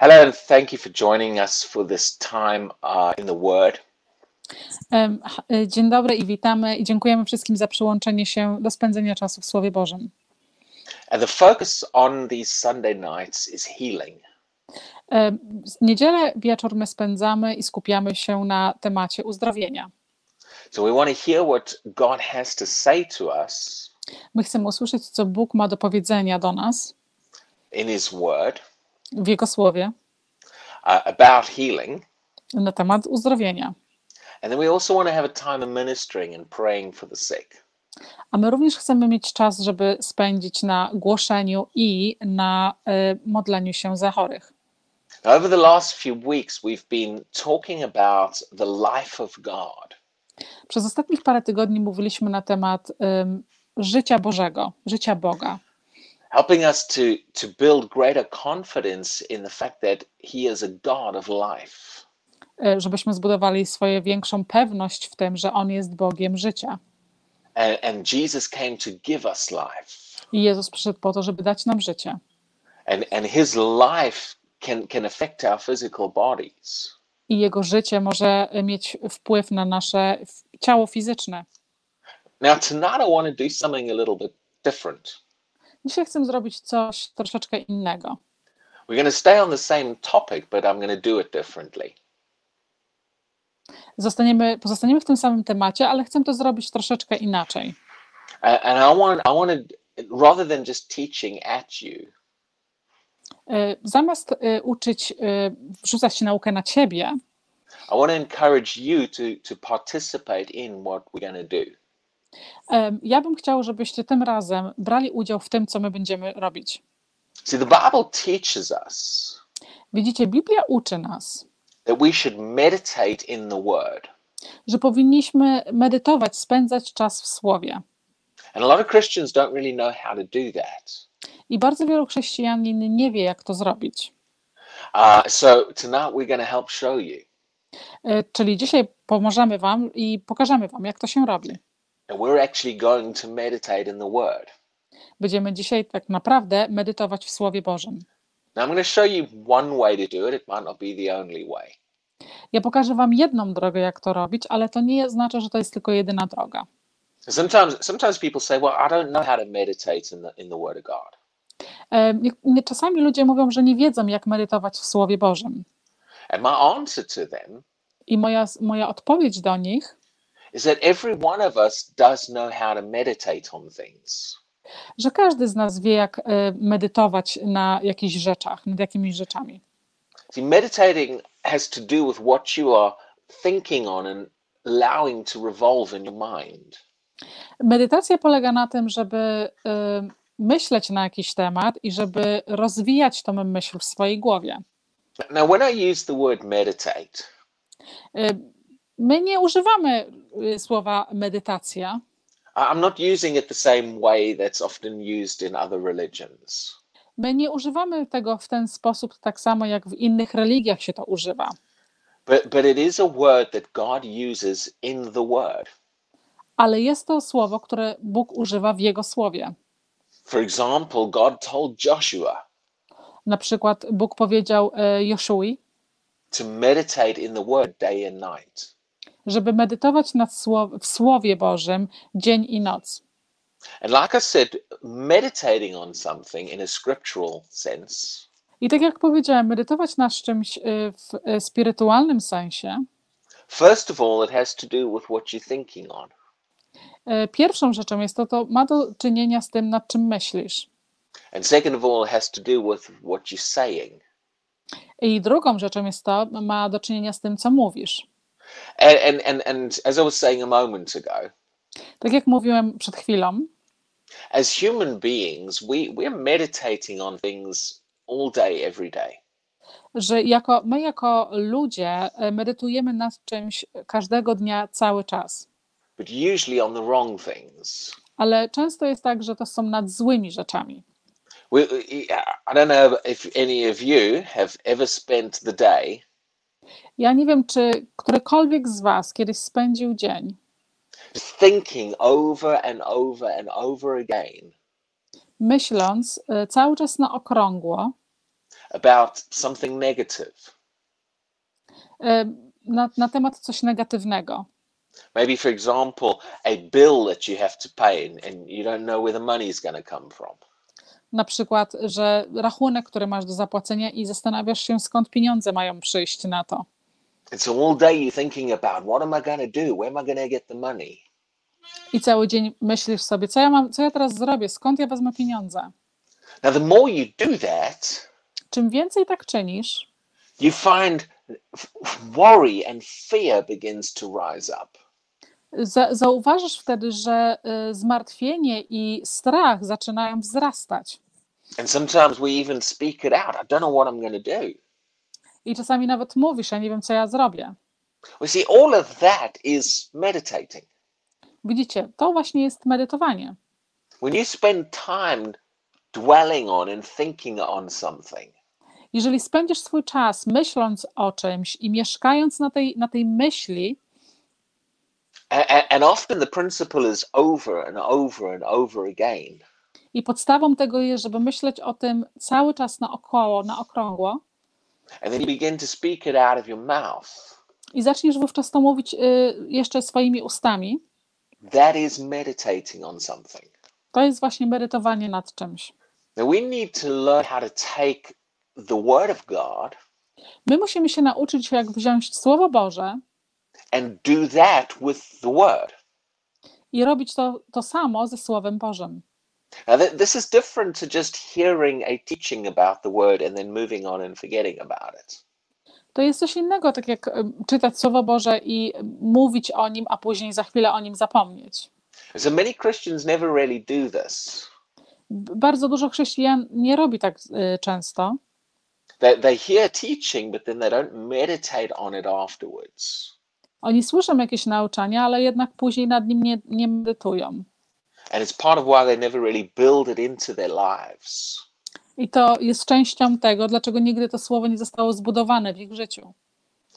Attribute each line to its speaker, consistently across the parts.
Speaker 1: Hello, and thank you for joining us for this time uh, in the Word.
Speaker 2: E, Dzień dobry i witamy i dziękujemy wszystkim za przyłączenie się do spędzenia czasu w Słowie Bożym.
Speaker 1: And the focus on these Sunday nights is healing.
Speaker 2: W Niedzielę wieczór my spędzamy i skupiamy się na temacie uzdrowienia.
Speaker 1: So we want to hear what God has to say to us
Speaker 2: My chcemy usłyszeć, co Bóg ma do powiedzenia do nas
Speaker 1: in His Word
Speaker 2: w Jego Słowie
Speaker 1: uh, about healing.
Speaker 2: na temat uzdrowienia.
Speaker 1: And then we also want to have a time of ministering and praying for the sick.
Speaker 2: A my również chcemy mieć czas, żeby spędzić na głoszeniu i na e, modleniu się za chorych.
Speaker 1: Now, over the last few weeks, we've been talking about the life of God.
Speaker 2: Przez ostatnich parę tygodni mówiliśmy na temat em, życia Bożego, życia Boga.
Speaker 1: Helping us to to build greater confidence in the fact that he is a god of life
Speaker 2: e, żebyśmy zbudowali swoją większą pewność w tym, że On jest Bogiem życia.
Speaker 1: and, and jesus came to give us life
Speaker 2: I Jezus przyszedł po to, żeby dać nam życie.
Speaker 1: and and his life can can affect our physical bodies
Speaker 2: I Jego życie może mieć wpływ na nasze ciało fizyczne.
Speaker 1: now tonight i want to do something a little bit different
Speaker 2: Dzisiaj chcę zrobić coś troszeczkę innego.
Speaker 1: we're going to stay on the same topic but i'm going to do it differently
Speaker 2: Zostaniemy, pozostaniemy w tym samym temacie, ale chcę to zrobić troszeczkę inaczej.
Speaker 1: And i want i want to rather than just teaching at you
Speaker 2: E, Zamiast e, uczyć, e, wrzucać naukę na ciebie,
Speaker 1: i want to encourage you to to participate in what we're going to do
Speaker 2: ja bym chciał, żebyście tym razem brali udział w tym, co my będziemy robić.
Speaker 1: see the bible teaches us
Speaker 2: Widzicie, Biblia uczy nas,
Speaker 1: that we should meditate in the word.
Speaker 2: że powinniśmy medytować, spędzać czas w Słowie.
Speaker 1: And a lot of Christians don't really know how to do that.
Speaker 2: I bardzo wielu chrześcijanin nie wie, jak to zrobić.
Speaker 1: Uh, so tonight we're going to help show you.
Speaker 2: E, Czyli dzisiaj pomożemy Wam i pokażemy Wam, jak to się robi.
Speaker 1: And we're actually going to meditate in the word.
Speaker 2: Będziemy dzisiaj tak naprawdę medytować w Słowie Bożym.
Speaker 1: Now I'm going to show you one way to do it. It might not be the only way.
Speaker 2: Ja pokażę Wam jedną drogę, jak to robić, ale to nie znaczy, że to jest tylko jedyna droga.
Speaker 1: Sometimes, sometimes people say, "Well, I don't know how to meditate in the in the Word of God."
Speaker 2: Czasami ludzie mówią, że nie wiedzą, jak medytować w Słowie Bożym. I moja, moja odpowiedź do nich
Speaker 1: is that every one of us does know how to meditate on things.
Speaker 2: że każdy z nas wie, jak e, medytować na jakichś rzeczach, nad jakimiś rzeczami.
Speaker 1: See, meditating has to do with what you are thinking on and allowing to revolve in your mind.
Speaker 2: Medytacja polega na tym, żeby y, myśleć na jakiś temat i żeby rozwijać tą myśl w swojej głowie.
Speaker 1: Now, when I use the word meditate,
Speaker 2: Y, My nie używamy y, słowa medytacja.
Speaker 1: I'm not using it the same way that's often used in other religions.
Speaker 2: My nie używamy tego w ten sposób tak samo, jak w innych religiach się to używa.
Speaker 1: But, but it is a word that God uses in the Word.
Speaker 2: Ale jest to słowo, które Bóg używa w Jego słowie.
Speaker 1: For example, God told Joshua
Speaker 2: Na przykład Bóg powiedział y, Joszui,
Speaker 1: to meditate in the Word day and night.
Speaker 2: Żeby medytować nad słow- w Słowie Bożym dzień i noc.
Speaker 1: And like I said, meditating on something in a scriptural sense
Speaker 2: I tak jak powiedziałem, medytować nad czymś y, w y, spirytualnym sensie,
Speaker 1: First of all, it has to do with what you're thinking on.
Speaker 2: y, pierwszą rzeczą jest to, to ma do czynienia z tym, nad czym myślisz.
Speaker 1: And second of all, it has to do with what you're saying.
Speaker 2: I drugą rzeczą jest to, ma do czynienia z tym, co mówisz.
Speaker 1: And, and, and, and as I was saying a moment ago,
Speaker 2: Tak jak mówiłem przed chwilą,
Speaker 1: as human beings, we, we're meditating on things all day, every day.
Speaker 2: że jako, my jako ludzie y, medytujemy nad czymś każdego dnia, cały czas.
Speaker 1: but usually on the wrong things.
Speaker 2: Ale często jest tak, że to są nad złymi rzeczami.
Speaker 1: We, I don't know if any of you have ever spent the day
Speaker 2: Ja nie wiem, czy którykolwiek z Was kiedyś spędził dzień
Speaker 1: thinking over and over and over again
Speaker 2: myśląc y, cały czas na okrągło
Speaker 1: about something negative.
Speaker 2: E, Na, na temat coś negatywnego.
Speaker 1: Maybe, for example, a bill that you have to pay and, and you don't know where the money is going to come from.
Speaker 2: Na przykład, że rachunek, który masz do zapłacenia i zastanawiasz się, skąd pieniądze mają przyjść na to.
Speaker 1: I
Speaker 2: cały dzień myślisz sobie, co ja, mam, co ja teraz zrobię, skąd ja wezmę pieniądze.
Speaker 1: Now, the more you do that,
Speaker 2: Czym więcej tak czynisz,
Speaker 1: you find worry and fear begins to rise up.
Speaker 2: Za, zauważysz wtedy, że y, zmartwienie i strach zaczynają wzrastać.
Speaker 1: And sometimes we even speak it out. I don't know what I'm going to do.
Speaker 2: I czasami nawet mówisz, ja nie wiem, co ja zrobię.
Speaker 1: We see all of that is meditating.
Speaker 2: Widzicie, to właśnie jest medytowanie.
Speaker 1: When you spend time dwelling on and thinking on something,
Speaker 2: Jeżeli spędzisz swój czas myśląc o czymś i mieszkając na tej, na tej myśli,
Speaker 1: and, often the principle is over and over and over again,
Speaker 2: i podstawą tego jest, żeby myśleć o tym cały czas naokoło, na okrągło,
Speaker 1: and then you begin to speak it out of your mouth,
Speaker 2: i zaczniesz wówczas to mówić y, jeszcze swoimi ustami,
Speaker 1: that is meditating on something.
Speaker 2: to jest właśnie medytowanie nad czymś.
Speaker 1: Now we need to learn how to take the Word of God
Speaker 2: My musimy się nauczyć, jak wziąć Słowo Boże
Speaker 1: and do that with the Word.
Speaker 2: i robić to, to samo ze Słowem Bożym.
Speaker 1: Now, th- this is different to just hearing a teaching about the Word and then moving on and forgetting about it.
Speaker 2: To jest coś innego, tak jak czytać Słowo Boże i mówić o nim, a później za chwilę o nim zapomnieć.
Speaker 1: So many Christians never really do this.
Speaker 2: Bardzo dużo chrześcijan nie robi tak y, często.
Speaker 1: They, they hear teaching, but then they don't meditate on it afterwards.
Speaker 2: Oni słyszą jakieś nauczania, ale jednak później nad nim nie, nie medytują. I to jest częścią tego, dlaczego nigdy to słowo nie zostało zbudowane w ich życiu.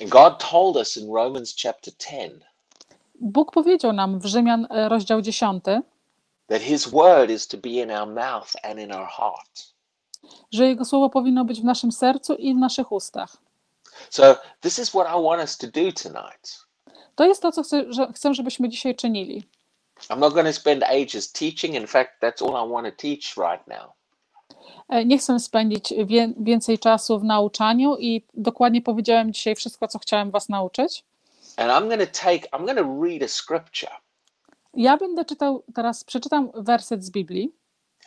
Speaker 1: And God told us in Romans chapter 10
Speaker 2: Bóg powiedział nam w Rzymian e, rozdział 10,
Speaker 1: that His Word is to be in our mouth and in our heart.
Speaker 2: że Jego słowo powinno być w naszym sercu i w naszych ustach.
Speaker 1: So, this is what I want us to do tonight.
Speaker 2: To jest to, co chcę, że, chcę żebyśmy dzisiaj czynili.
Speaker 1: I'm not going to spend ages teaching. In fact, that's all I want to teach right now.
Speaker 2: E, Nie chcę spędzić wie, więcej czasu w nauczaniu i dokładnie powiedziałem dzisiaj wszystko, co chciałem Was nauczyć.
Speaker 1: And I'm going to take, I'm going to read a scripture,
Speaker 2: Ja będę czytał, teraz przeczytam werset z Biblii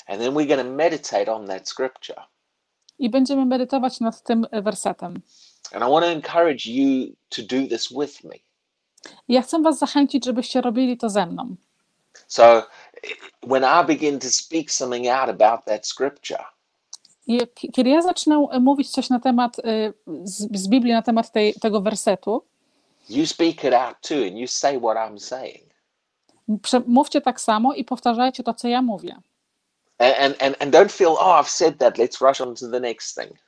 Speaker 1: and then we're going to meditate on that scripture.
Speaker 2: i będziemy medytować nad tym wersetem.
Speaker 1: And I want to encourage you to do this with me.
Speaker 2: Ja chcę Was zachęcić, żebyście robili to ze mną.
Speaker 1: So, when I begin to speak something out about that scripture,
Speaker 2: I kiedy ja zacznę e, mówić coś na temat e, z, z Biblii, na temat tej, tego wersetu,
Speaker 1: you speak it out too, and you say what I'm saying.
Speaker 2: mówcie tak samo i powtarzajcie to, co ja mówię.
Speaker 1: And, and, and don't feel, oh, I've said that, let's rush on to the next thing.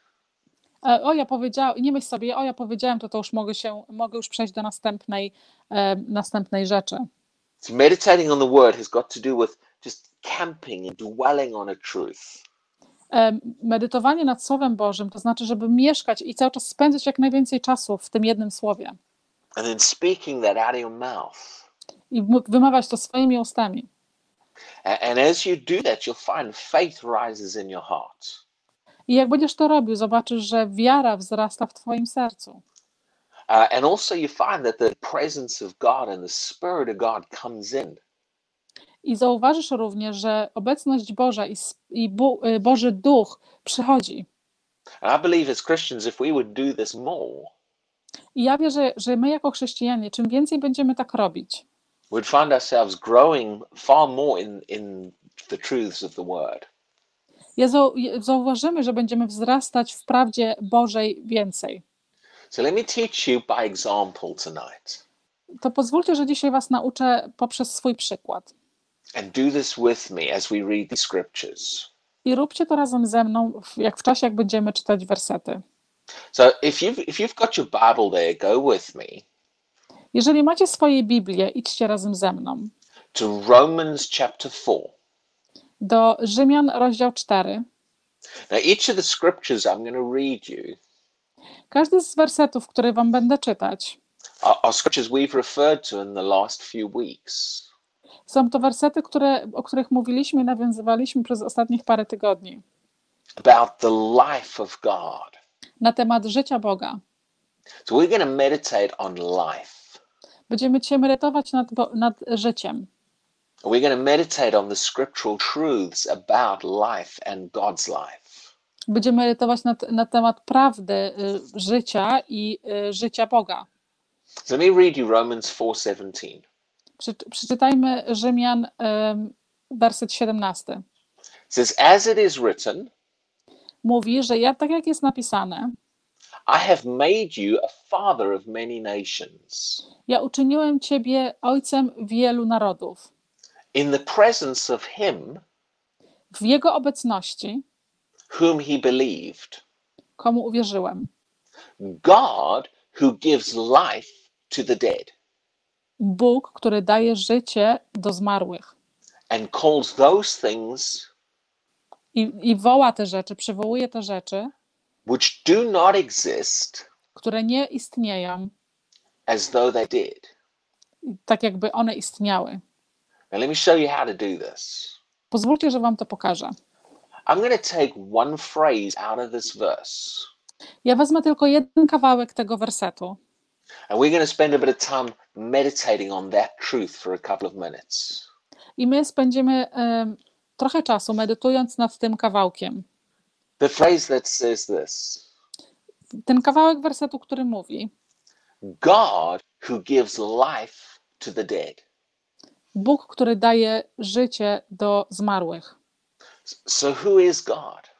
Speaker 2: E, O, ja powiedziałem, nie myśl sobie, o, ja powiedziałem, to to już mogę się, mogę już przejść do następnej, e, następnej rzeczy.
Speaker 1: So, meditating on the word has got to do with just camping and dwelling on a truth.
Speaker 2: E, Medytowanie nad Słowem Bożym to znaczy, żeby mieszkać i cały czas spędzać jak najwięcej czasu w tym jednym słowie
Speaker 1: And then speaking that out of your mouth.
Speaker 2: i wymawiać to swoimi ustami.
Speaker 1: And as you do that, you'll find faith rises in your heart.
Speaker 2: I jak będziesz to robił, zobaczysz, że wiara wzrasta w Twoim sercu.
Speaker 1: Uh, and also, you find that the presence of God and the Spirit of God comes in.
Speaker 2: I zauważysz również, że obecność Boża i, i Bu, y, Boży Duch przychodzi.
Speaker 1: And I believe as Christians, if we would do this more,
Speaker 2: I ja wierzę, że my jako chrześcijanie, czym więcej będziemy tak robić,
Speaker 1: we'd find ourselves growing far more in, in the truths of the Word.
Speaker 2: Zauważymy, że będziemy wzrastać w prawdzie Bożej więcej.
Speaker 1: So let me teach you by example tonight.
Speaker 2: To pozwólcie, że dzisiaj Was nauczę poprzez swój przykład.
Speaker 1: And do this with me as we read the scriptures.
Speaker 2: I róbcie to razem ze mną, jak w czasie, jak będziemy czytać wersety.
Speaker 1: So if you've if you've got your Bible there, go with me
Speaker 2: Jeżeli macie swoje Biblię, idźcie razem ze mną
Speaker 1: to Romans chapter 4.
Speaker 2: do Rzymian, rozdział 4.
Speaker 1: Now, each of the scriptures I'm going to read you
Speaker 2: Każdy z wersetów, które wam będę czytać,
Speaker 1: are, are scriptures we've referred to in the last few weeks.
Speaker 2: są to wersety, które, o których mówiliśmy i nawiązywaliśmy przez ostatnich parę tygodni
Speaker 1: about the life of God.
Speaker 2: na temat życia Boga.
Speaker 1: So we're going to meditate on life.
Speaker 2: Będziemy dzisiaj medytować nad, nad życiem.
Speaker 1: We're going to meditate on the scriptural truths about life and God's life.
Speaker 2: Będziemy medytować nad, na temat prawdy y, życia i y, życia Boga.
Speaker 1: So let me read you Romans 4:17.
Speaker 2: Prze, przeczytajmy Rzymian, ym, werset 17.
Speaker 1: It says, "As it is written,
Speaker 2: Mówi, że ja, tak jak jest napisane,
Speaker 1: I have made you a father of many nations,
Speaker 2: ja uczyniłem ciebie ojcem wielu narodów.
Speaker 1: In the presence of him
Speaker 2: W jego obecności,
Speaker 1: whom he believed,
Speaker 2: komu uwierzyłem.
Speaker 1: God who gives life to the dead
Speaker 2: Bóg, który daje życie do zmarłych.
Speaker 1: and calls those things
Speaker 2: I, I woła te rzeczy, przywołuje te rzeczy,
Speaker 1: which do not exist
Speaker 2: które nie istnieją,
Speaker 1: as though they did."
Speaker 2: tak jakby one istniały.
Speaker 1: Now let me show you how to do this.
Speaker 2: Pozwólcie, że wam to pokażę.
Speaker 1: I'm going to take one phrase out of this verse,
Speaker 2: Ja wezmę tylko jeden kawałek tego wersetu
Speaker 1: and we're going to spend a bit of time meditating on that truth for a couple of minutes.
Speaker 2: i my spędzimy em, trochę czasu medytując nad tym kawałkiem.
Speaker 1: The phrase that says this
Speaker 2: Ten kawałek wersetu, który mówi:
Speaker 1: God who gives life to the dead.
Speaker 2: Bóg, który daje życie do zmarłych.
Speaker 1: So, who is God?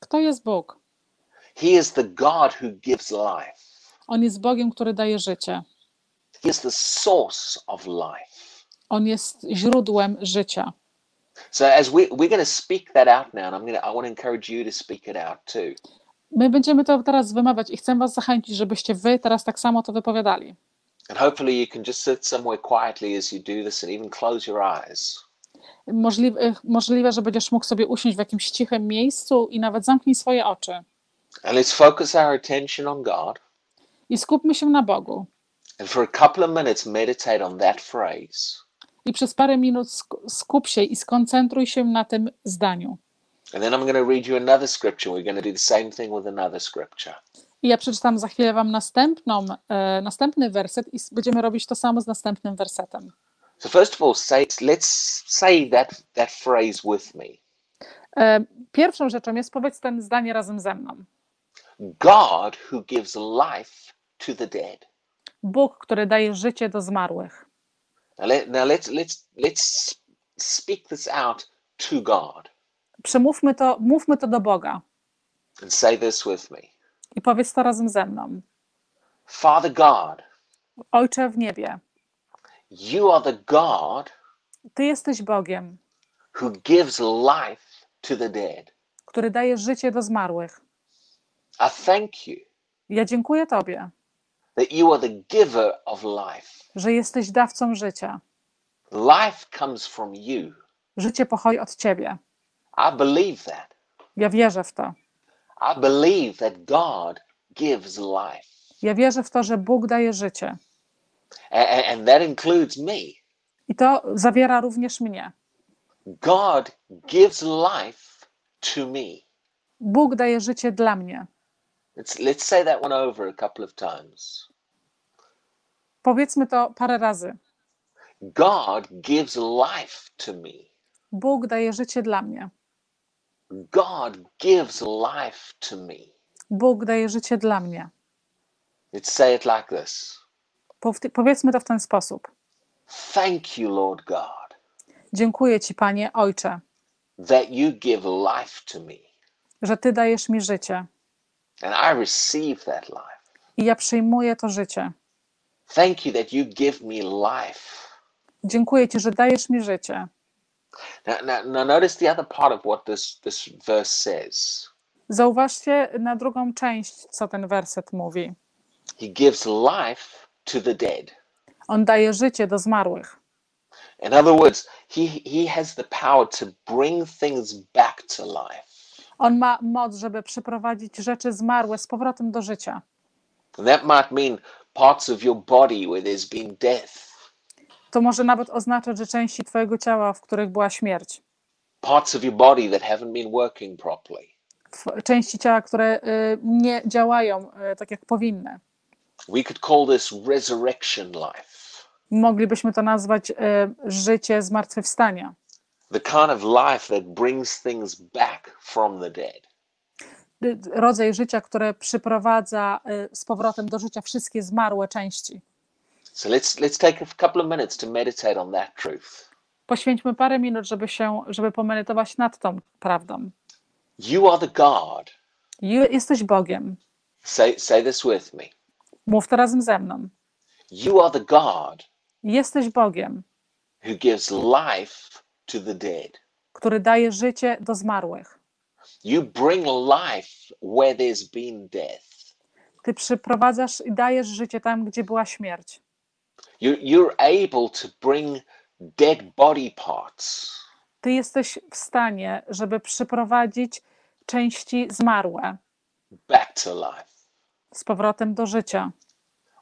Speaker 2: Kto jest Bóg?
Speaker 1: He is the God who gives life,
Speaker 2: On jest Bogiem, który daje życie.
Speaker 1: He is the source of life.
Speaker 2: On jest źródłem życia.
Speaker 1: So, as we, we're going to speak that out now, and I'm going to, I want to encourage you to speak it out too.
Speaker 2: My będziemy to teraz wymawiać i chcę Was zachęcić, żebyście Wy teraz tak samo to wypowiadali.
Speaker 1: And hopefully, you can just sit somewhere quietly as you do this and even close your eyes.
Speaker 2: Możliwe, możliwe, że będziesz mógł sobie usiąść w jakimś cichym miejscu i nawet zamknij swoje oczy.
Speaker 1: And let's focus our attention on God.
Speaker 2: I skupmy się na Bogu.
Speaker 1: And for a couple of minutes, meditate on that phrase.
Speaker 2: I przez parę minut sk- skup się i skoncentruj się na tym zdaniu.
Speaker 1: And then I'm going to read you another scripture. We're going to do the same thing with another scripture.
Speaker 2: I ja przeczytam za chwilę Wam następną, e, następny werset i będziemy robić to samo z następnym wersetem.
Speaker 1: So first of all, say let's say that that phrase with me.
Speaker 2: E, pierwszą rzeczą jest powiedz ten zdanie razem ze mną.
Speaker 1: God who gives life to the dead.
Speaker 2: Bóg, który daje życie do zmarłych.
Speaker 1: Now, let, now let's let's let's speak this out to God
Speaker 2: Przemówmy to, mówmy to do Boga
Speaker 1: and say this with me.
Speaker 2: I powiedz to razem ze mną.
Speaker 1: Father God,
Speaker 2: Ojcze w niebie,
Speaker 1: you are the God
Speaker 2: Ty jesteś Bogiem,
Speaker 1: who gives life to the dead.
Speaker 2: który daje życie do zmarłych.
Speaker 1: I thank you
Speaker 2: Ja dziękuję Tobie,
Speaker 1: that you are the giver of life.
Speaker 2: że jesteś dawcą życia.
Speaker 1: Life comes from you.
Speaker 2: Życie pochodzi od Ciebie.
Speaker 1: I believe that.
Speaker 2: Ja wierzę w to.
Speaker 1: I believe that God gives life.
Speaker 2: Ja wierzę w to, że Bóg daje życie.
Speaker 1: A- a- and that includes me.
Speaker 2: I to zawiera również mnie.
Speaker 1: God gives life to me.
Speaker 2: Bóg daje życie dla mnie.
Speaker 1: Let's, let's say that one over a couple of times.
Speaker 2: Powiedzmy to parę razy.
Speaker 1: God gives life to me.
Speaker 2: Bóg daje życie dla mnie.
Speaker 1: God gives life to me.
Speaker 2: Bóg daje życie dla mnie.
Speaker 1: Let's say it like this
Speaker 2: Powiedzmy to w ten sposób.
Speaker 1: Thank you, Lord God,
Speaker 2: Dziękuję Ci, Panie Ojcze,
Speaker 1: that you give life to me.
Speaker 2: że Ty dajesz mi życie
Speaker 1: And I receive that life.
Speaker 2: i ja przyjmuję to życie.
Speaker 1: Thank you that you give me life.
Speaker 2: Dziękuję Ci, że dajesz mi życie.
Speaker 1: Now, now, now notice the other part of what this, this verse says.
Speaker 2: Zauważcie na drugą część, co ten werset mówi.
Speaker 1: He gives life to the dead.
Speaker 2: On daje życie do zmarłych.
Speaker 1: In other words, he, he has the power to bring things back to life.
Speaker 2: On ma moc, żeby przyprowadzić rzeczy zmarłe z powrotem do życia.
Speaker 1: And that might mean parts of your body where there's been death,
Speaker 2: To może nawet oznaczać, że części Twojego ciała, w których była śmierć,
Speaker 1: parts of your body that haven't been working properly.
Speaker 2: Części ciała, które y, nie działają y, tak, jak powinny.
Speaker 1: We could call this resurrection life,
Speaker 2: Moglibyśmy to nazwać y, życie zmartwychwstania.
Speaker 1: the kind of life that brings things back from the dead.
Speaker 2: Rodzaj życia, które przyprowadza z powrotem do życia wszystkie zmarłe części.
Speaker 1: So let's let's take a couple of minutes to meditate on that truth.
Speaker 2: Poświęćmy parę minut, żeby się, żeby pomedytować nad tą prawdą.
Speaker 1: You are the God.
Speaker 2: Ju- Jesteś Bogiem.
Speaker 1: Say say this with me.
Speaker 2: Mów to razem ze mną.
Speaker 1: You are the God
Speaker 2: Jesteś Bogiem,
Speaker 1: who gives life to the dead.
Speaker 2: który daje życie do zmarłych.
Speaker 1: You bring life where there's been death.
Speaker 2: Ty przyprowadzasz i dajesz życie tam, gdzie była śmierć.
Speaker 1: You, you're able to bring dead body parts
Speaker 2: Ty jesteś w stanie, żeby przyprowadzić części zmarłe
Speaker 1: back to life.
Speaker 2: z powrotem do życia,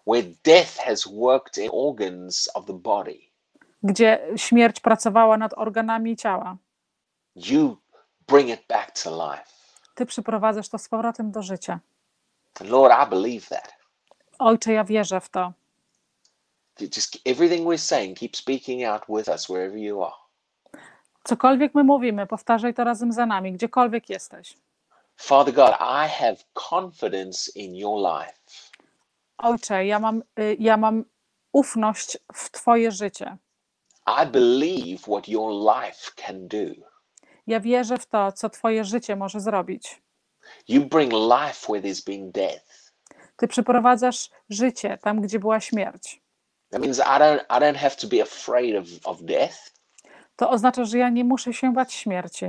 Speaker 1: Where death has worked in organs of the body,
Speaker 2: gdzie śmierć pracowała nad organami ciała.
Speaker 1: you bring it back to life.
Speaker 2: Ty przyprowadzasz to z powrotem do życia.
Speaker 1: Lord, I believe that.
Speaker 2: Ojcze, ja wierzę w to.
Speaker 1: Just everything we're saying, keep speaking out with us wherever you are.
Speaker 2: Cokolwiek my mówimy, powtarzaj to razem za nami, gdziekolwiek jesteś.
Speaker 1: Father God, I have confidence in your life.
Speaker 2: Ojcze, ja mam, y, ja mam ufność w Twoje życie.
Speaker 1: I believe what your life can do.
Speaker 2: Ja wierzę w to, co Twoje życie może zrobić.
Speaker 1: You bring life where there's been death.
Speaker 2: Ty przyprowadzasz życie tam, gdzie była śmierć.
Speaker 1: That means I don't I don't have to be afraid of, of death.
Speaker 2: To oznacza, że ja nie muszę się bać śmierci.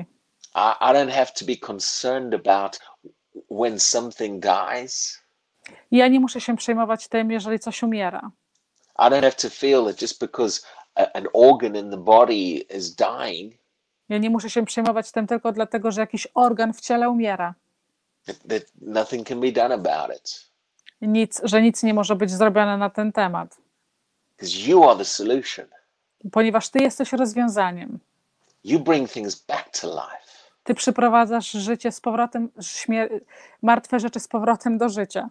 Speaker 1: I, I don't have to be concerned about when something dies.
Speaker 2: Ja nie muszę się przejmować tym, jeżeli coś umiera.
Speaker 1: I don't have to feel that just because an organ in the body is dying,
Speaker 2: Ja nie muszę się przejmować tym tylko dlatego, że jakiś organ w ciele umiera.
Speaker 1: that nothing can be done about it.
Speaker 2: Nic, że nic nie może być zrobione na ten temat,
Speaker 1: Because you are the solution.
Speaker 2: ponieważ Ty jesteś rozwiązaniem.
Speaker 1: You bring things back to life.
Speaker 2: Ty przyprowadzasz życie z powrotem, śmier- martwe rzeczy z powrotem do życia.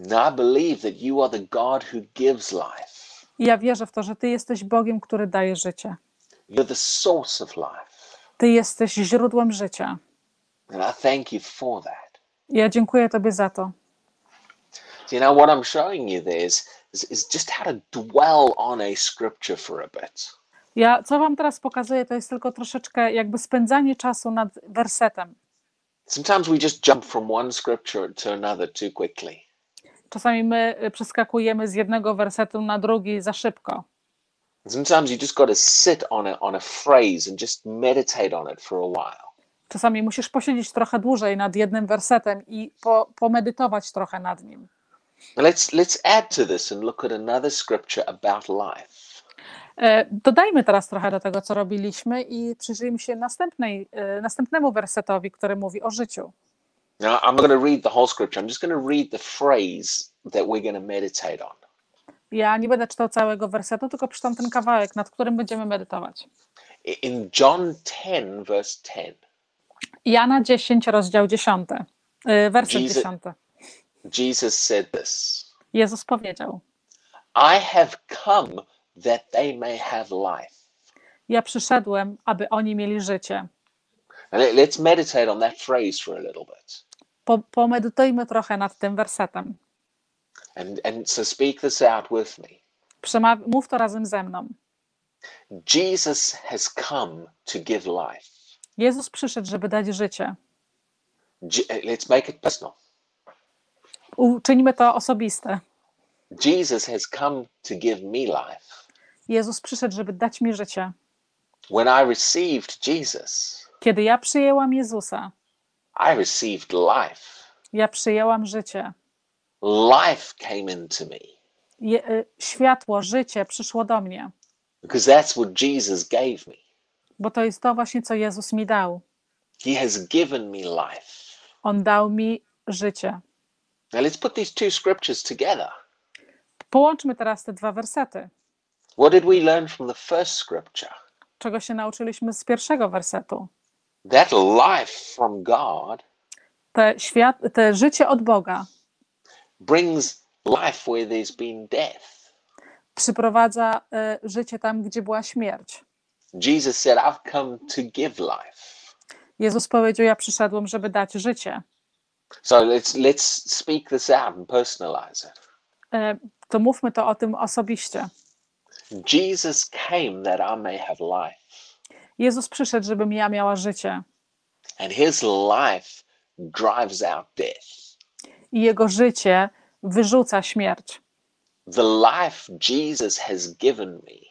Speaker 1: I believe that you are the God who gives life.
Speaker 2: I ja wierzę w to, że Ty jesteś Bogiem, który daje życie.
Speaker 1: You're the source of life.
Speaker 2: Ty jesteś źródłem życia.
Speaker 1: And I thank you for that.
Speaker 2: Ja dziękuję Tobie za to.
Speaker 1: You know, what I'm showing you there is, is, is just how to dwell on a scripture for a bit.
Speaker 2: Ja, co Wam teraz pokazuję, to jest tylko troszeczkę jakby spędzanie czasu nad wersetem.
Speaker 1: Sometimes we just jump from one scripture to another too quickly.
Speaker 2: Czasami my y, przeskakujemy z jednego wersetu na drugi za szybko.
Speaker 1: Sometimes you just got to sit on a, on a phrase and just meditate on it for a while.
Speaker 2: Czasami musisz posiedzieć trochę dłużej nad jednym wersetem i po, pomedytować trochę nad nim.
Speaker 1: Let's let's add to this and look at another scripture about life.
Speaker 2: E, Dodajmy teraz trochę do tego, co robiliśmy i przyjrzyjmy się następnej, e, następnemu wersetowi, który mówi o życiu.
Speaker 1: Now I'm going to read the whole scripture. I'm just going to read the phrase that we're going to meditate on.
Speaker 2: Ja nie będę czytał całego wersetu, tylko przeczytam ten kawałek, nad którym będziemy medytować.
Speaker 1: In John 10 verse 10,
Speaker 2: Jana 10, rozdział 10, e, werset
Speaker 1: Jesus-
Speaker 2: 10.
Speaker 1: Jesus said this.
Speaker 2: Jezus powiedział:
Speaker 1: I have come that they may have life.
Speaker 2: Ja przyszedłem, aby oni mieli życie.
Speaker 1: And let's meditate on that phrase for a little bit.
Speaker 2: Po, pomedytujmy trochę nad tym wersetem.
Speaker 1: And, and so speak this out with me.
Speaker 2: Przemaw- mów to razem ze mną.
Speaker 1: Jesus has come to give life.
Speaker 2: Jezus przyszedł, żeby dać życie.
Speaker 1: Let's make it personal.
Speaker 2: Uczyńmy to osobiste.
Speaker 1: Jesus has come to give me life.
Speaker 2: Jezus przyszedł, żeby dać mi życie.
Speaker 1: When I received Jesus,
Speaker 2: Kiedy ja przyjęłam Jezusa,
Speaker 1: I received life.
Speaker 2: ja przyjęłam życie.
Speaker 1: Life came into me
Speaker 2: Je, y, światło, życie przyszło do mnie,
Speaker 1: because that's what Jesus gave me.
Speaker 2: bo to jest to właśnie, co Jezus mi dał.
Speaker 1: He has given me life.
Speaker 2: On dał mi życie.
Speaker 1: Now let's put these two scriptures together.
Speaker 2: Połączmy teraz te dwa wersety.
Speaker 1: What did we learn from the first scripture?
Speaker 2: Czego się nauczyliśmy z pierwszego wersetu?
Speaker 1: That life from God
Speaker 2: Te, świat, te życie od Boga
Speaker 1: brings life where there's been death.
Speaker 2: przyprowadza e, życie tam, gdzie była śmierć.
Speaker 1: Jesus said, I've come to give life.
Speaker 2: Jezus powiedział: Ja przyszedłem, żeby dać życie.
Speaker 1: So let's let's speak this out and personalize it.
Speaker 2: E, To mówmy to o tym osobiście.
Speaker 1: Jesus came that I may have life.
Speaker 2: Jezus przyszedł, żebym ja miała życie.
Speaker 1: And his life drives out death.
Speaker 2: I jego życie wyrzuca śmierć.
Speaker 1: The life Jesus has given me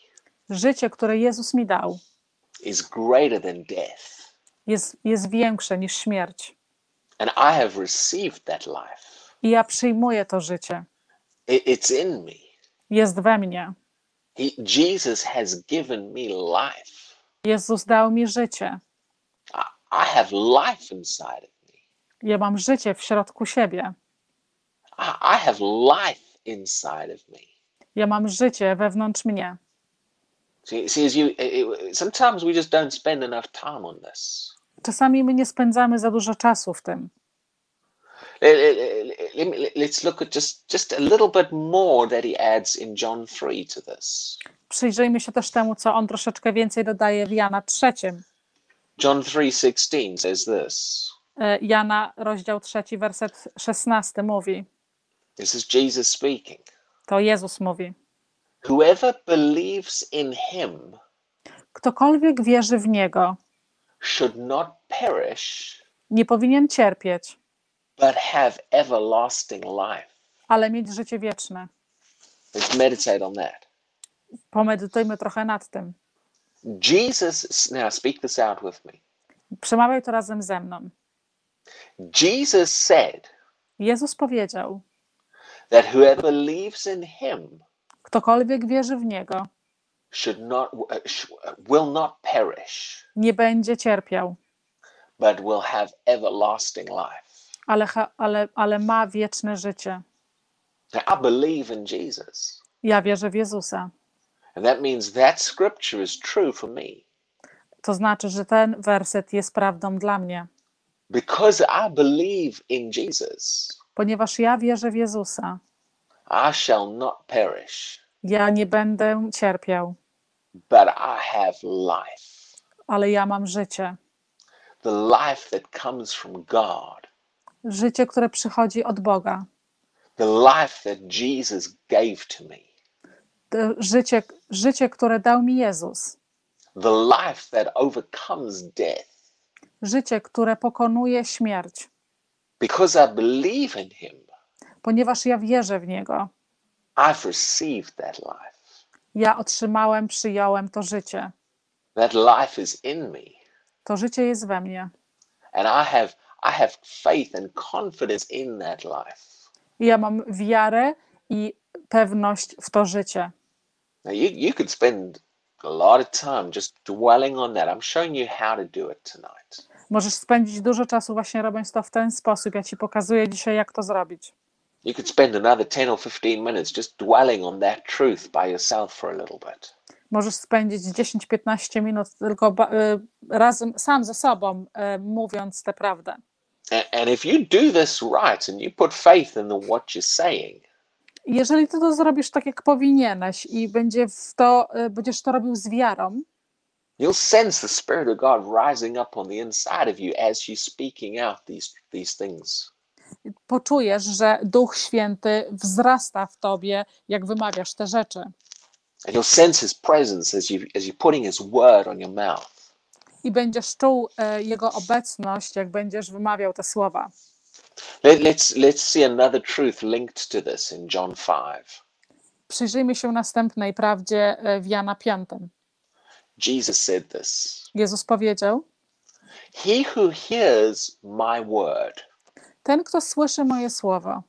Speaker 2: Życie, które Jezus mi dał,
Speaker 1: is greater than death.
Speaker 2: jest, jest większe niż śmierć.
Speaker 1: And I have received that life.
Speaker 2: I ja przyjmuję to życie.
Speaker 1: It- it's in me.
Speaker 2: Jest we mnie.
Speaker 1: He, Jesus has given me life.
Speaker 2: Jezus dał mi życie.
Speaker 1: I, I have life inside of me.
Speaker 2: Ja mam życie w środku siebie.
Speaker 1: I, I have life inside of me.
Speaker 2: Ja mam życie wewnątrz mnie.
Speaker 1: See, see as you, sometimes we just don't spend enough time on this.
Speaker 2: Czasami my nie spędzamy za dużo czasu w tym.
Speaker 1: Let's look at just, just a little bit more that he adds in John 3 to this.
Speaker 2: Przyjrzyjmy się też temu, co on troszeczkę więcej dodaje w Jana trzecim.
Speaker 1: John 3:16 says this.
Speaker 2: E, Jana, rozdział trzeci, werset szesnasty mówi.
Speaker 1: This is Jesus speaking.
Speaker 2: To Jezus mówi.
Speaker 1: Whoever believes in him
Speaker 2: Ktokolwiek wierzy w Niego,
Speaker 1: should not perish,
Speaker 2: nie powinien cierpieć,
Speaker 1: but have everlasting life.
Speaker 2: ale mieć życie wieczne.
Speaker 1: Let's meditate on that.
Speaker 2: Pomedytujmy trochę nad tym.
Speaker 1: Jesus, now speak this out with me.
Speaker 2: Przemawiaj to razem ze mną.
Speaker 1: Jesus said
Speaker 2: Jezus powiedział:
Speaker 1: that whoever believes in him
Speaker 2: Ktokolwiek wierzy w Niego,
Speaker 1: should not, uh, sh- will not perish,
Speaker 2: nie będzie cierpiał,
Speaker 1: but will have everlasting life.
Speaker 2: ale, ale, ale ma wieczne życie.
Speaker 1: Now, I believe in Jesus.
Speaker 2: Ja wierzę w Jezusa.
Speaker 1: And that means that scripture is true for me.
Speaker 2: To znaczy, że ten werset jest prawdą dla mnie,
Speaker 1: Because I believe in Jesus,
Speaker 2: ponieważ ja wierzę w Jezusa.
Speaker 1: I shall not perish,
Speaker 2: Ja nie będę cierpiał,
Speaker 1: but I have life.
Speaker 2: ale ja mam życie.
Speaker 1: The life that comes from God.
Speaker 2: Życie, które przychodzi od Boga.
Speaker 1: The life that Jesus gave to me.
Speaker 2: To Życie, życie, które dał mi Jezus.
Speaker 1: The life that overcomes death.
Speaker 2: Życie, które pokonuje śmierć,
Speaker 1: Because I believe in Him,
Speaker 2: ponieważ ja wierzę w Niego.
Speaker 1: I've received that life.
Speaker 2: Ja otrzymałem, przyjąłem to życie.
Speaker 1: That life is in me.
Speaker 2: To życie jest we mnie.
Speaker 1: And I have I have faith and confidence in that life.
Speaker 2: I ja mam wiarę i pewność w to życie.
Speaker 1: Now you, you could spend a lot of time just dwelling on that. I'm showing you how to do it tonight.
Speaker 2: Możesz spędzić dużo czasu właśnie robiąc to w ten sposób. Ja ci pokazuję dzisiaj, jak to zrobić.
Speaker 1: You could spend another 10 or 15 minutes just dwelling on that truth by yourself for a little bit.
Speaker 2: Możesz spędzić 10-15 minut tylko y, razem, sam ze sobą, y, mówiąc tę prawdę.
Speaker 1: And, if you do this right and you put faith in the, what you're saying,
Speaker 2: Jeżeli ty to zrobisz tak, jak powinieneś i będzie w to, y, będziesz to robił z wiarą,
Speaker 1: you'll sense the Spirit of God rising up on the inside of you as you're speaking out these, these things.
Speaker 2: Poczujesz, że Duch Święty wzrasta w tobie, jak wymawiasz te rzeczy.
Speaker 1: And you'll sense His presence as, you, as you're putting His word on your mouth.
Speaker 2: I będziesz czuł e, Jego obecność, jak będziesz wymawiał te słowa.
Speaker 1: Let, let's, let's see another truth linked to this in John 5.
Speaker 2: Przyjrzyjmy się następnej prawdzie e, w Jana 5.
Speaker 1: Jesus said this
Speaker 2: Jezus powiedział:
Speaker 1: He who hears my word,
Speaker 2: Ten, kto słyszy moje słowo,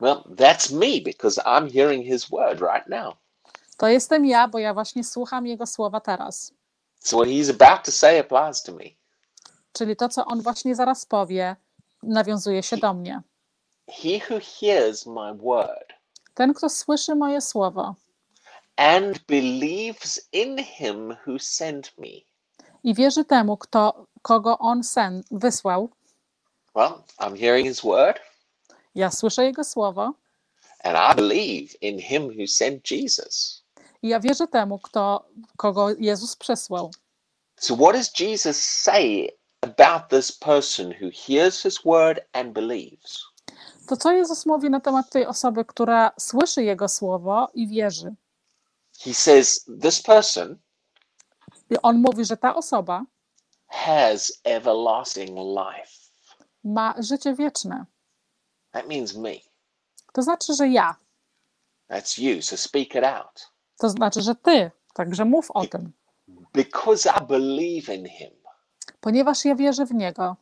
Speaker 1: well, that's me because I'm hearing His word right now.
Speaker 2: to jestem ja, bo ja właśnie słucham Jego słowa teraz.
Speaker 1: So what He's about to say applies to me.
Speaker 2: czyli to, co on właśnie zaraz powie, nawiązuje się do mnie.
Speaker 1: He who hears my word
Speaker 2: Ten, kto słyszy moje słowo
Speaker 1: and believes in him who sent me.
Speaker 2: i wierzy temu, kto, kogo on sen wysłał,
Speaker 1: Well, I'm hearing his word
Speaker 2: ja słyszę jego słowo
Speaker 1: and I believe in him who sent Jesus.
Speaker 2: i ja wierzę temu, kto, kogo Jezus przesłał.
Speaker 1: So, what does Jesus say about this person who hears his word and believes?
Speaker 2: To co Jezus mówi na temat tej osoby, która słyszy jego słowo i wierzy?
Speaker 1: He says, This person
Speaker 2: I on mówi, że ta osoba
Speaker 1: has everlasting life.
Speaker 2: Ma życie wieczne.
Speaker 1: That means me.
Speaker 2: To znaczy, że ja.
Speaker 1: That's you. So, speak it out.
Speaker 2: To znaczy, że ty. Także mów o tym.
Speaker 1: Because I believe in him,
Speaker 2: Ponieważ ja wierzę w niego,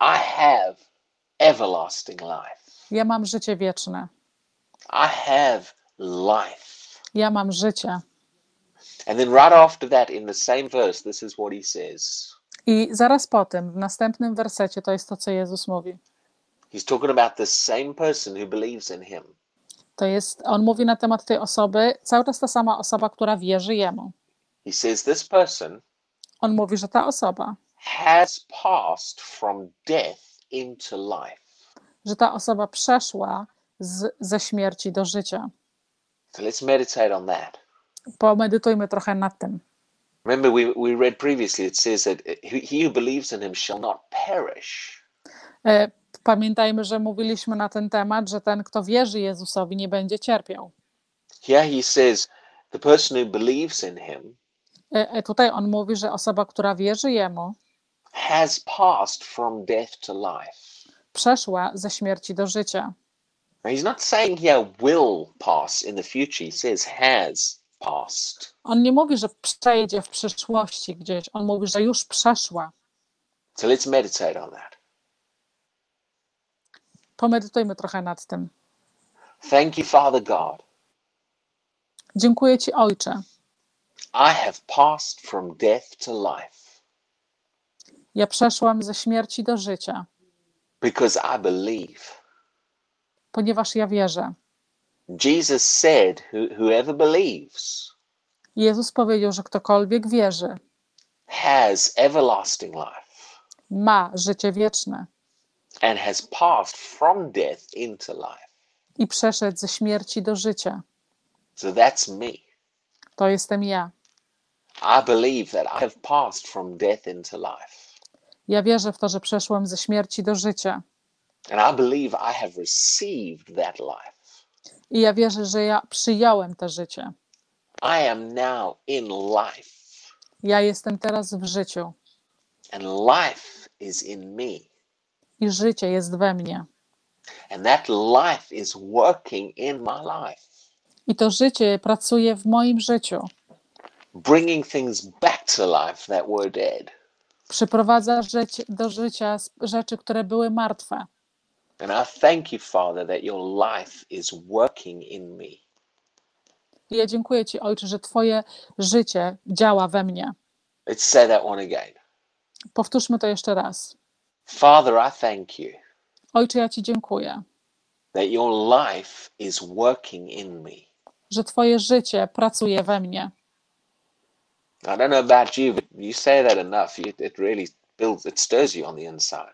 Speaker 1: I have everlasting life.
Speaker 2: ja mam życie wieczne.
Speaker 1: I have life.
Speaker 2: Ja mam życie.
Speaker 1: And then, right after that, in the same verse, this is what he says.
Speaker 2: I zaraz po tym, w następnym wersecie, to jest to, co Jezus mówi.
Speaker 1: He's talking about the same person who believes in him.
Speaker 2: To jest, on mówi na temat tej osoby, cały czas ta sama osoba, która wierzy jemu.
Speaker 1: He says, This person
Speaker 2: On mówi, że ta osoba,
Speaker 1: has passed from death into life.
Speaker 2: że ta osoba przeszła z, ze śmierci do życia.
Speaker 1: So let's meditate on that.
Speaker 2: Pomedytujmy trochę nad tym.
Speaker 1: Remember, we, we read previously, it says that he he who believes in him shall not perish.
Speaker 2: E, Pamiętajmy, że mówiliśmy na ten temat, że ten, kto wierzy Jezusowi, nie będzie cierpiał.
Speaker 1: Here he says, the person who believes in him
Speaker 2: E, e, Tutaj on mówi, że osoba, która wierzy Jemu,
Speaker 1: has passed from death to life.
Speaker 2: przeszła ze śmierci do życia.
Speaker 1: Now, he's not saying here will pass in the future, he says has passed.
Speaker 2: On nie mówi, że przejdzie w przyszłości gdzieś, on mówi, że już przeszła.
Speaker 1: So let's meditate on that.
Speaker 2: Pomedytujmy trochę nad tym.
Speaker 1: Thank you, Father God.
Speaker 2: Dziękuję Ci, Ojcze.
Speaker 1: I have passed from death to life
Speaker 2: Ja przeszłam ze śmierci do życia,
Speaker 1: because I believe.
Speaker 2: ponieważ ja wierzę.
Speaker 1: Jesus said, "Who- Whoever believes
Speaker 2: Jezus powiedział, że ktokolwiek wierzy,
Speaker 1: has everlasting life
Speaker 2: ma życie wieczne
Speaker 1: and has passed from death into life.
Speaker 2: i przeszedł ze śmierci do życia.
Speaker 1: So that's me.
Speaker 2: To jestem ja.
Speaker 1: I believe that I have passed from death into life.
Speaker 2: Ja wierzę w to, że przeszłam ze śmierci do życia.
Speaker 1: And I believe I have received that life.
Speaker 2: I ja wierzę, że ja przyjąłem to życie.
Speaker 1: I am now in life,
Speaker 2: Ja jestem teraz w życiu
Speaker 1: and life is in me.
Speaker 2: i życie jest we mnie.
Speaker 1: And that life is working in my life,
Speaker 2: I to życie pracuje w moim życiu.
Speaker 1: bringing things back to life that were dead.
Speaker 2: Przyprowadza życie, do życia rzeczy, które były martwe.
Speaker 1: And I thank you, Father, that your life is working in me.
Speaker 2: I ja dziękuję Ci, Ojcze, że Twoje życie działa we mnie.
Speaker 1: Let's say that one again.
Speaker 2: Powtórzmy to jeszcze raz.
Speaker 1: Father, I thank you
Speaker 2: Ojcze, ja Ci dziękuję,
Speaker 1: that your life is working in me.
Speaker 2: że Twoje życie pracuje we mnie.
Speaker 1: I don't know about you, but you say that enough, it, it really builds, it stirs you on the inside.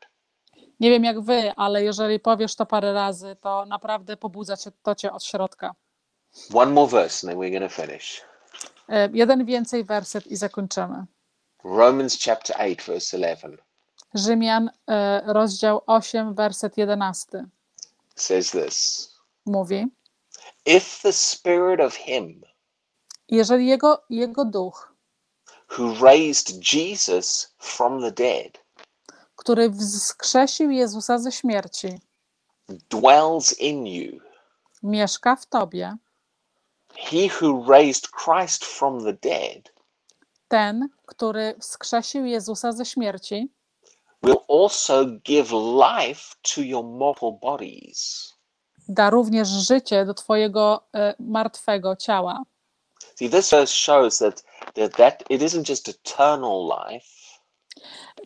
Speaker 2: Nie wiem jak Wy, ale jeżeli powiesz to parę razy, to naprawdę pobudza cię, to Cię od środka.
Speaker 1: One more verse, and then we're going to finish.
Speaker 2: E, Jeden więcej werset i zakończymy.
Speaker 1: Romans chapter 8, verse 11
Speaker 2: Rzymian, e, rozdział 8, werset 11
Speaker 1: says this
Speaker 2: mówi:
Speaker 1: If the spirit of him
Speaker 2: Jeżeli jego, jego duch,
Speaker 1: who raised Jesus from the dead
Speaker 2: który wskrzesił Jezusa ze śmierci,
Speaker 1: dwells in you,
Speaker 2: mieszka w Tobie,
Speaker 1: he who raised Christ from the dead
Speaker 2: ten, który wskrzesił Jezusa ze śmierci,
Speaker 1: will also give life to your mortal bodies.
Speaker 2: da również życie do Twojego e, martwego ciała.
Speaker 1: See, this verse shows that, that, that it isn't just eternal life,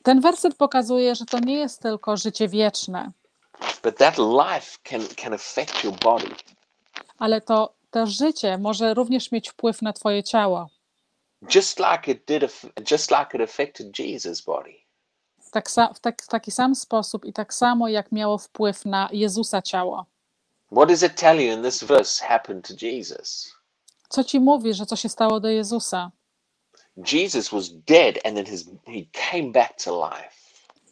Speaker 2: ten werset pokazuje, że to nie jest tylko życie wieczne,
Speaker 1: but that life can, can affect your body.
Speaker 2: ale to, to życie może również mieć wpływ na Twoje ciało.
Speaker 1: Just like it did, just like it affected Jesus' body.
Speaker 2: Tak, w, tak, w taki sam sposób i tak samo jak miało wpływ na Jezusa ciało.
Speaker 1: What does it tell you in this verse happened to Jesus?
Speaker 2: Co ci mówi, że co się stało do Jezusa?
Speaker 1: Jesus was dead and then his, he came back to life.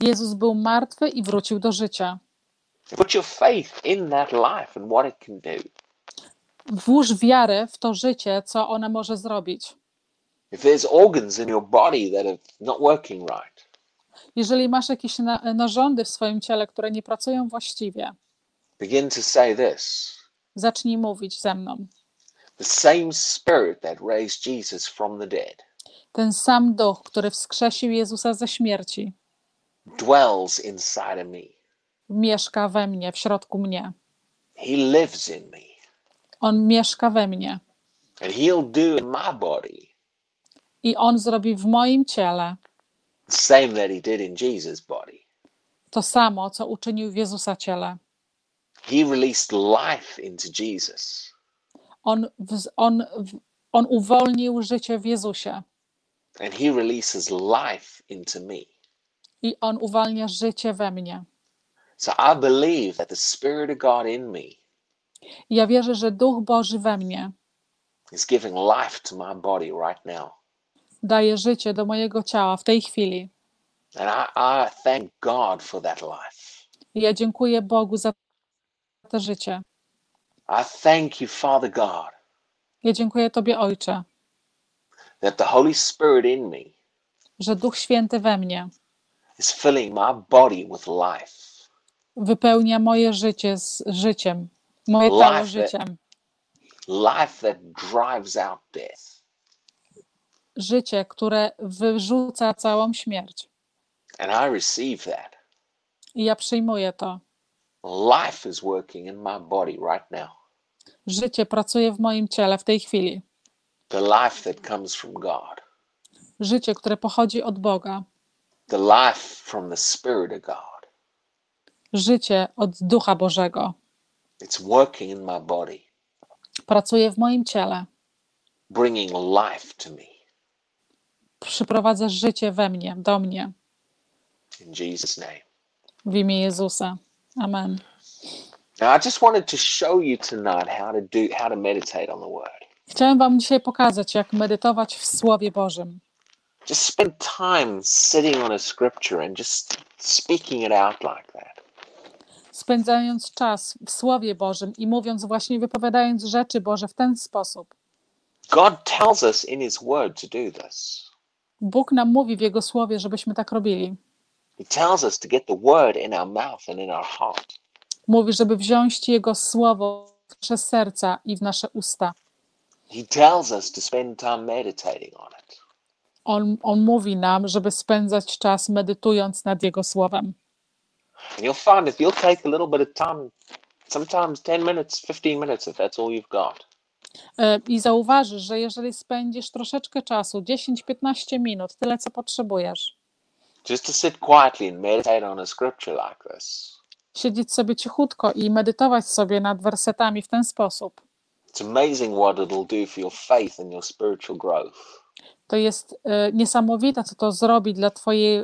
Speaker 2: Jezus był martwy i wrócił do życia.
Speaker 1: Put your faith in that life and what it can do.
Speaker 2: Włóż wiarę w to życie, co ona może zrobić. Jeżeli masz jakieś na, narządy w swoim ciele, które nie pracują właściwie,
Speaker 1: begin to say this
Speaker 2: zacznij mówić ze mną.
Speaker 1: The same spirit that raised Jesus from the dead
Speaker 2: Ten sam duch, który wskrzesił Jezusa ze śmierci,
Speaker 1: dwells inside of me.
Speaker 2: mieszka we mnie, w środku mnie.
Speaker 1: He lives in me.
Speaker 2: On mieszka we mnie
Speaker 1: And he'll do in my body
Speaker 2: i on zrobi w moim ciele
Speaker 1: same that he did in Jesus' body.
Speaker 2: to samo, co uczynił w Jezusa ciele.
Speaker 1: He released life into Jesus.
Speaker 2: On, on, on uwolnił życie w Jezusie
Speaker 1: And he releases life into me.
Speaker 2: i on uwalnia życie we mnie.
Speaker 1: So I believe that the Spirit of God in me
Speaker 2: I ja wierzę, że Duch Boży we mnie
Speaker 1: is giving life to my body right now.
Speaker 2: daje życie do mojego ciała w tej chwili.
Speaker 1: And I, I thank God for that life.
Speaker 2: I ja dziękuję Bogu za to życie.
Speaker 1: I thank you, Father God,
Speaker 2: Ja dziękuję Tobie, Ojcze,
Speaker 1: that the Holy Spirit in me
Speaker 2: że Duch Święty we mnie
Speaker 1: is filling my body with life.
Speaker 2: wypełnia moje życie z życiem, moje
Speaker 1: Life
Speaker 2: ciało
Speaker 1: that-
Speaker 2: życiem.
Speaker 1: Life that drives out death.
Speaker 2: Życie, które wyrzuca całą śmierć.
Speaker 1: And I receive that.
Speaker 2: I ja przyjmuję to.
Speaker 1: Life is working in my body right now.
Speaker 2: Życie pracuje w moim ciele w tej chwili.
Speaker 1: The life that comes from God.
Speaker 2: Życie, które pochodzi od Boga.
Speaker 1: The life from the Spirit of God.
Speaker 2: Życie od Ducha Bożego.
Speaker 1: It's working in my body,
Speaker 2: Pracuje w moim ciele.
Speaker 1: bringing life to me.
Speaker 2: Przyprowadza życie we mnie, do mnie.
Speaker 1: In Jesus' name.
Speaker 2: W imię Jezusa. Amen.
Speaker 1: Now, I just wanted to show you tonight how to do, how to meditate on the Word.
Speaker 2: Chciałem Wam dzisiaj pokazać, jak medytować w Słowie Bożym.
Speaker 1: Just spend time sitting on a scripture and just speaking it out like that.
Speaker 2: Spędzając czas w Słowie Bożym i mówiąc właśnie, wypowiadając rzeczy Boże w ten sposób.
Speaker 1: God tells us in His Word to do this.
Speaker 2: Bóg nam mówi w Jego Słowie, żebyśmy tak robili.
Speaker 1: He tells us to get the Word in our mouth and in our heart.
Speaker 2: Mówi, żeby wziąć Jego Słowo w nasze serca i w nasze usta.
Speaker 1: He tells us to spend time meditating on it.
Speaker 2: On, on mówi nam, żeby spędzać czas medytując nad Jego Słowem.
Speaker 1: And you'll find if you'll take a little bit of time, sometimes 10 minutes, 15 minutes, if that's all you've got,
Speaker 2: E, I zauważysz, że jeżeli spędzisz troszeczkę czasu, 10-15 minut, tyle co potrzebujesz,
Speaker 1: just to sit quietly and meditate on a scripture like this,
Speaker 2: siedzieć sobie cichutko i medytować sobie nad wersetami w ten sposób,
Speaker 1: it's amazing what it'll do for your faith and your spiritual growth.
Speaker 2: To jest e, niesamowite, co to zrobi dla,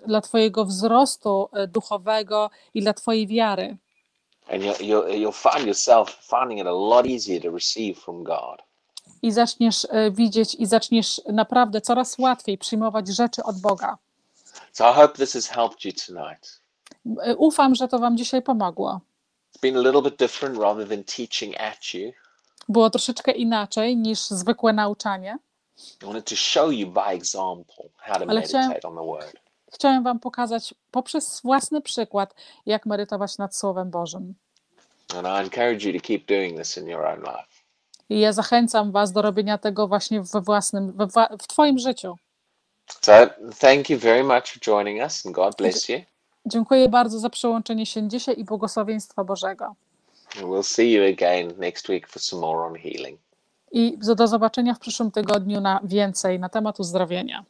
Speaker 2: dla Twojego wzrostu e, duchowego i dla Twojej wiary. I zaczniesz e, widzieć i zaczniesz naprawdę coraz łatwiej przyjmować rzeczy od Boga.
Speaker 1: So I hope this has helped you tonight.
Speaker 2: Ufam, że to Wam dzisiaj pomogło.
Speaker 1: It's been a little bit different rather than teaching at you.
Speaker 2: Było troszeczkę inaczej niż zwykłe nauczanie.
Speaker 1: I wanted to show you by example how to
Speaker 2: Ale chciałem-
Speaker 1: meditate on the Word.
Speaker 2: Chciałem Wam pokazać poprzez własny przykład, jak medytować nad Słowem Bożym.
Speaker 1: And I encourage you to keep doing this in your own life.
Speaker 2: I ja zachęcam Was do robienia tego właśnie we własnym, we w Twoim życiu.
Speaker 1: So thank you very much for joining us and God bless you.
Speaker 2: Dziękuję bardzo za przyłączenie się dzisiaj i błogosławieństwa Bożego.
Speaker 1: And we'll see you again next week for some more on healing.
Speaker 2: I do zobaczenia w przyszłym tygodniu na więcej na temat uzdrowienia.